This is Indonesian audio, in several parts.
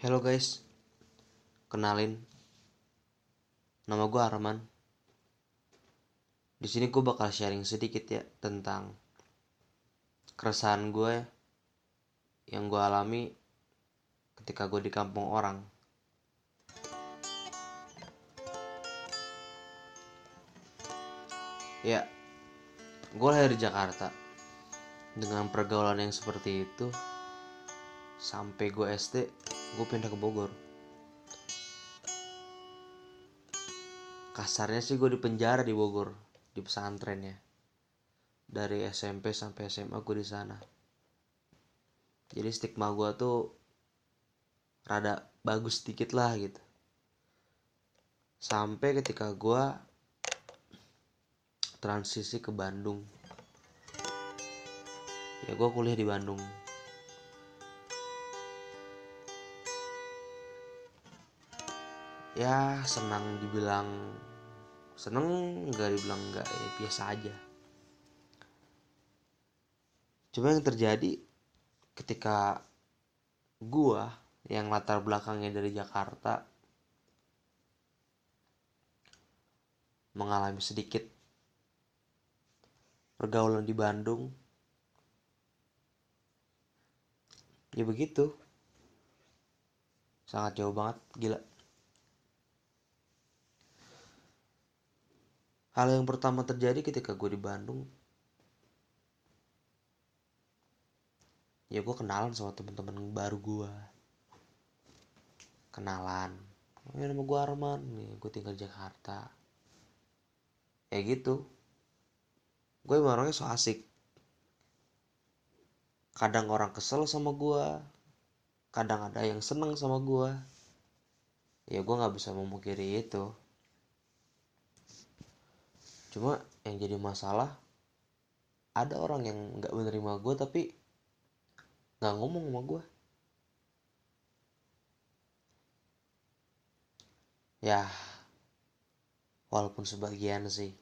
Hello guys, kenalin, nama gue Arman. Di sini gue bakal sharing sedikit ya tentang keresahan gue yang gue alami ketika gue di kampung orang. Ya, gue lahir di Jakarta dengan pergaulan yang seperti itu sampai gue SD gue pindah ke Bogor. Kasarnya sih gue di penjara di Bogor di pesantren ya dari SMP sampai SMA gue di sana. Jadi stigma gue tuh rada bagus sedikit lah gitu. Sampai ketika gue transisi ke Bandung. Ya gue kuliah di Bandung ya senang dibilang seneng nggak dibilang nggak ya biasa aja. Cuma yang terjadi ketika gua yang latar belakangnya dari Jakarta mengalami sedikit pergaulan di Bandung ya begitu. Sangat jauh banget gila hal yang pertama terjadi ketika gue di Bandung. Ya gue kenalan sama teman-teman baru gue kenalan. Ya nama gue Arman. Nih gue tinggal di Jakarta. Ya gitu. Gue emang orangnya so asik. Kadang orang kesel sama gue kadang ada yang seneng sama gue ya gue nggak bisa memungkiri itu cuma yang jadi masalah ada orang yang nggak menerima gue tapi nggak ngomong sama gue ya walaupun sebagian sih.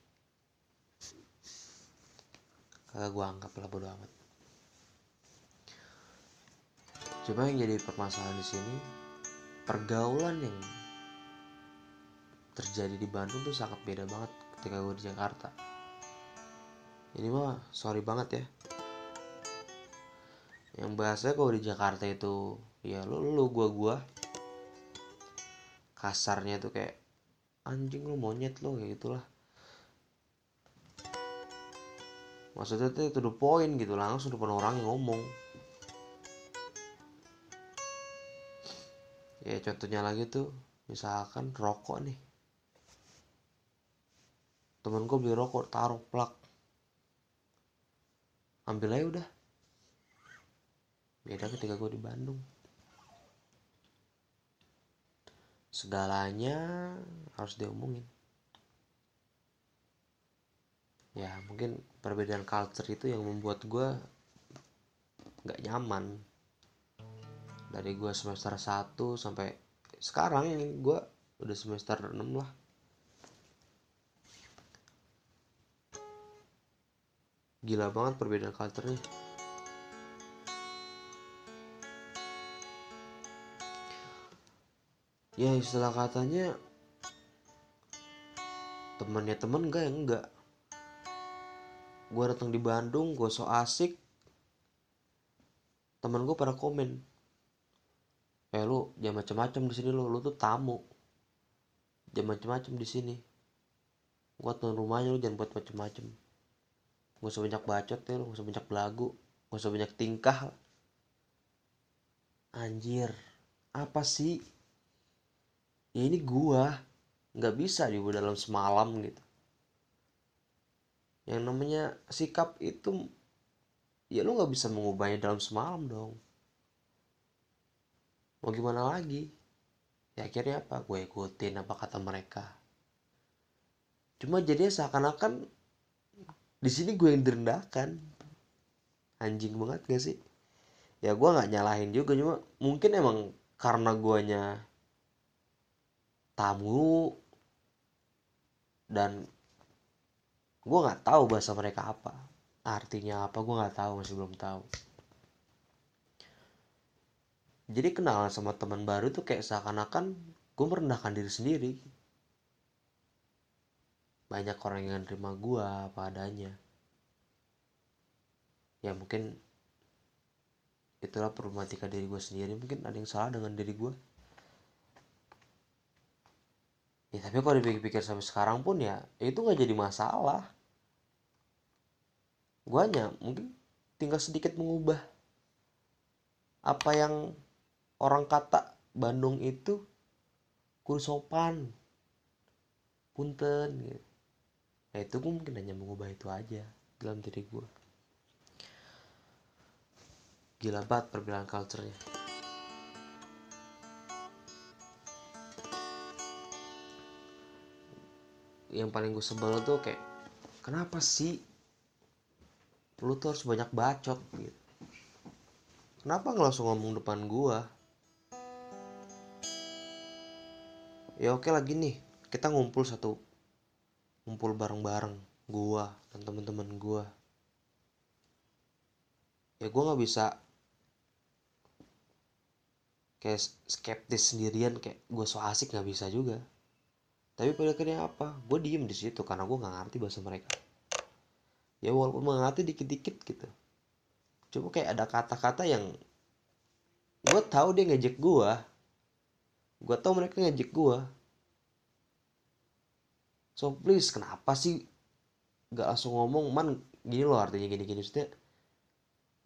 Kagak gue anggap lah bodo amat. Cuma yang jadi permasalahan di sini pergaulan yang terjadi di Bandung tuh sangat beda banget ketika gue di Jakarta. Ini mah sorry banget ya. Yang bahasanya kalau di Jakarta itu ya lu lu gua gua. Kasarnya tuh kayak anjing lu monyet lu kayak gitulah. Maksudnya tuh itu the point gitu langsung depan orang yang ngomong. Ya contohnya lagi tuh misalkan rokok nih temen gue beli rokok taruh plak. Ambil aja udah. Beda ketika gue di Bandung. Segalanya harus diomongin. Ya mungkin perbedaan culture itu yang membuat gue nggak nyaman. Dari gue semester 1 sampai sekarang ini gue udah semester 6 lah gila banget perbedaan culture nya ya istilah katanya temennya temen enggak ya? Enggak gue datang di Bandung gue so asik. Temen gue pada komen eh lu jangan macem-macem di sini lu lu tuh tamu. Jangan macem-macem di sini. Gua tuh rumahnya lu jangan buat macem-macem gak usah banyak bacot ya lu gak usah banyak belagu. Gak usah banyak tingkah. Anjir. Apa sih? Ya ini gua. Nggak bisa diubah dalam semalam gitu. Yang namanya sikap itu ya lu nggak bisa mengubahnya dalam semalam dong. Mau gimana lagi? Ya akhirnya apa? Gue ikutin apa kata mereka. Cuma jadinya seakan-akan di sini gue yang direndahkan. Anjing banget gak sih? Ya gue nggak nyalahin juga cuma mungkin emang karena guanya tamu dan gue nggak tahu bahasa mereka apa. Artinya apa gue nggak tahu masih belum tahu. Jadi kenalan sama teman baru tuh kayak seakan-akan gue merendahkan diri sendiri banyak orang yang nerima gue apa adanya. Ya mungkin itulah problematika diri gue sendiri. Mungkin ada yang salah dengan diri gue ya tapi kalau dipikir-pikir sampai sekarang pun ya, itu nggak jadi masalah. Gue hanya mungkin tinggal sedikit mengubah apa yang orang kata Bandung itu kudu sopan punten gitu nah itu gue mungkin hanya mengubah itu aja dalam diri gue gila banget perbedaan culture-nya. Yang paling gue sebel tuh kayak kenapa sih lu tuh harus banyak bacot gitu? Kenapa nggak langsung ngomong depan gue ya oke lagi nih kita ngumpul satu ngumpul bareng-bareng gua dan teman-teman gua. Ya gua nggak bisa kayak skeptis sendirian kayak gue so asik nggak bisa juga. Tapi pada akhirnya apa? Gue diem di situ karena gue nggak ngerti bahasa mereka. Ya walaupun mengerti dikit-dikit gitu. Cuma kayak ada kata-kata yang gue tahu dia ngejek gue gue tahu mereka ngejek gue so please kenapa sih gak langsung ngomong man gini loh artinya gini gini. Maksudnya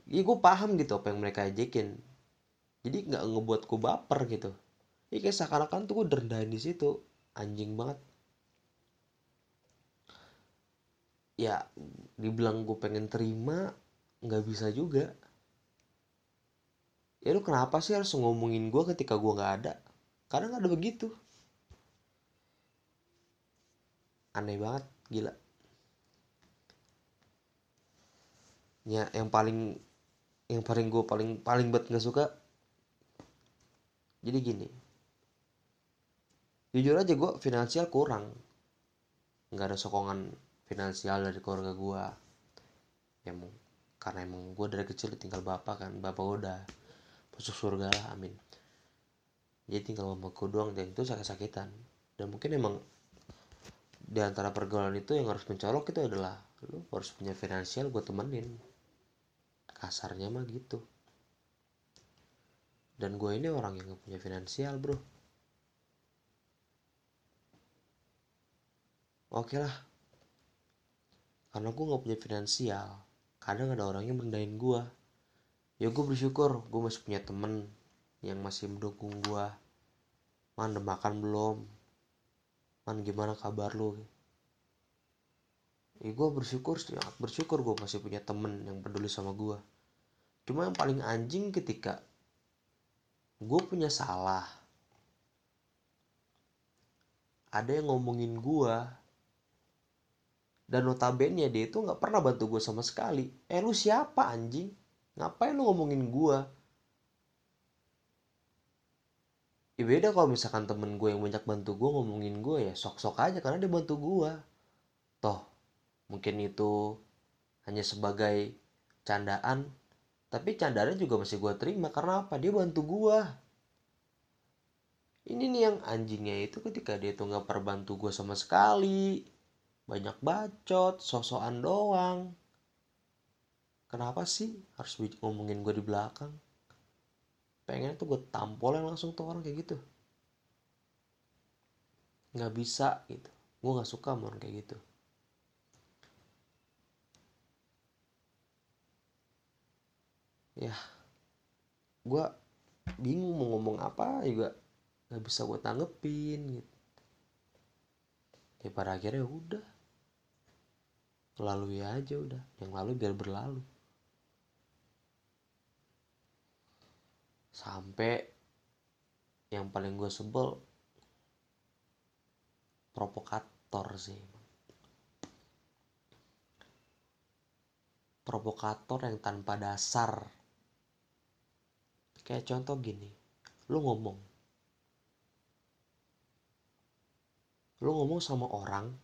ya gue paham gitu apa yang mereka ejekin. Jadi nggak ngebuat gue baper gitu. Ya kayak seakan-akan tuh gue derendahin di situ. Anjing banget. Ya dibilang gue pengen terima nggak bisa juga. Ya lu kenapa sih harus ngomongin gue ketika gue nggak ada? Karena nggak ada begitu aneh banget gila. Ya yang paling yang paling gue paling paling banget nggak suka jadi gini. Jujur aja gue finansial kurang. Nggak ada sokongan finansial dari keluarga gue ya karena emang gue dari kecil tinggal bapak kan bapak gue udah masuk surga lah amin. Jadi tinggal mamaku doang dan itu sakit-sakitan. Dan mungkin emang di antara pergaulan itu yang harus mencolok itu adalah lu harus punya finansial buat temenin. Kasarnya mah gitu. Dan gue ini orang yang gak punya finansial bro. Oke lah. Karena gue gak punya finansial kadang ada orang yang merendahin gue ya gue bersyukur gue masih punya temen yang masih mendukung gue man udah makan belum man gimana kabar lu? Ya gue bersyukur sangat bersyukur gue masih punya temen yang peduli sama gue cuma yang paling anjing ketika gue punya salah. Ada yang ngomongin gue dan notabene dia itu nggak pernah bantu gue sama sekali. Eh lu siapa anjing? Ngapain lu ngomongin gue ya beda kalau misalkan temen gue yang banyak bantu gue ngomongin gue ya sok-sok aja karena dia bantu gue. Toh mungkin itu hanya sebagai candaan tapi candaan juga masih gue terima karena apa? Dia bantu gue. Ini nih yang anjingnya itu ketika dia tuh nggak pernah bantu gue sama sekali banyak bacot sosokan doang. Kenapa sih harus ngomongin gue di belakang pengen tuh gue tampolin langsung tuh orang kayak gitu. Nggak bisa gitu. Gue nggak suka sama orang kayak gitu. Ya gue bingung mau ngomong apa juga nggak bisa gue tanggepin gitu. Ya pada akhirnya udah. Lalu ya aja udah. Yang lalu biar berlalu sampai yang paling gue sebel provokator sih. Provokator yang tanpa dasar. Kayak contoh gini lu ngomong. Lu ngomong sama orang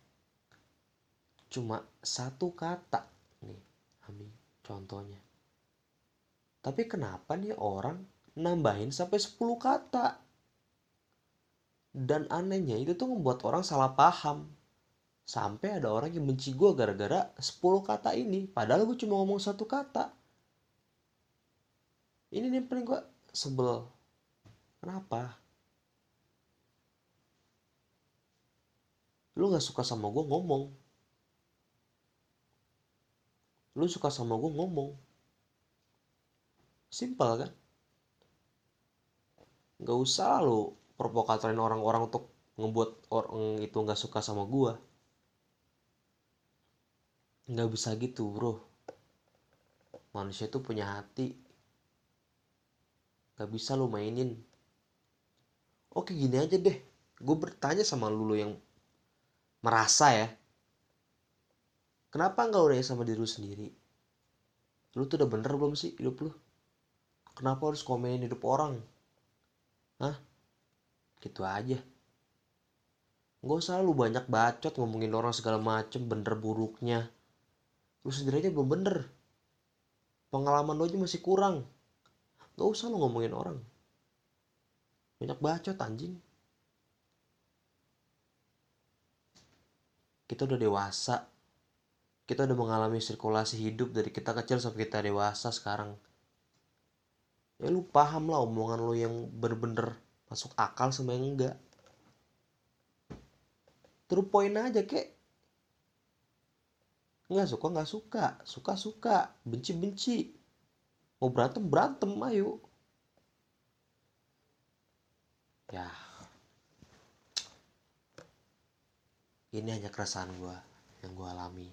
cuma satu kata nih Ami contohnya. Tapi kenapa nih orang nambahin sampai 10 kata. Dan anehnya itu tuh membuat orang salah paham. Sampai ada orang yang benci gue gara-gara 10 kata ini. Padahal gue cuma ngomong satu kata. Ini nih paling gue sebel. Kenapa? Lu nggak suka sama gue ngomong. Lu suka sama gue ngomong. Simpel kan nggak usah lu provokatorin orang-orang untuk ngebuat orang itu nggak suka sama gue nggak bisa gitu bro. Manusia itu punya hati. Nggak bisa lu mainin. Oke gini aja deh. Gue bertanya sama lu, yang merasa ya. Kenapa nggak udah sama diri lu sendiri? Lu tuh udah bener belum sih hidup lu? Kenapa harus komenin hidup orang hah? Gitu aja. Nggak usah lu banyak bacot ngomongin orang segala macem bener buruknya. Lu sendiri aja belum bener. Pengalaman lu aja masih kurang. Nggak usah lu ngomongin orang. Banyak bacot anjing. Kita udah dewasa. Kita udah mengalami sirkulasi hidup dari kita kecil sampai kita dewasa sekarang ya lu paham lah omongan lu yang bener-bener masuk akal sama yang enggak. Terus poin aja kek. Nggak suka nggak suka. Suka suka. Benci benci. Mau berantem berantem ayo. Ya. Ini hanya keresahan gue yang gue alami.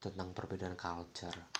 Tentang perbedaan culture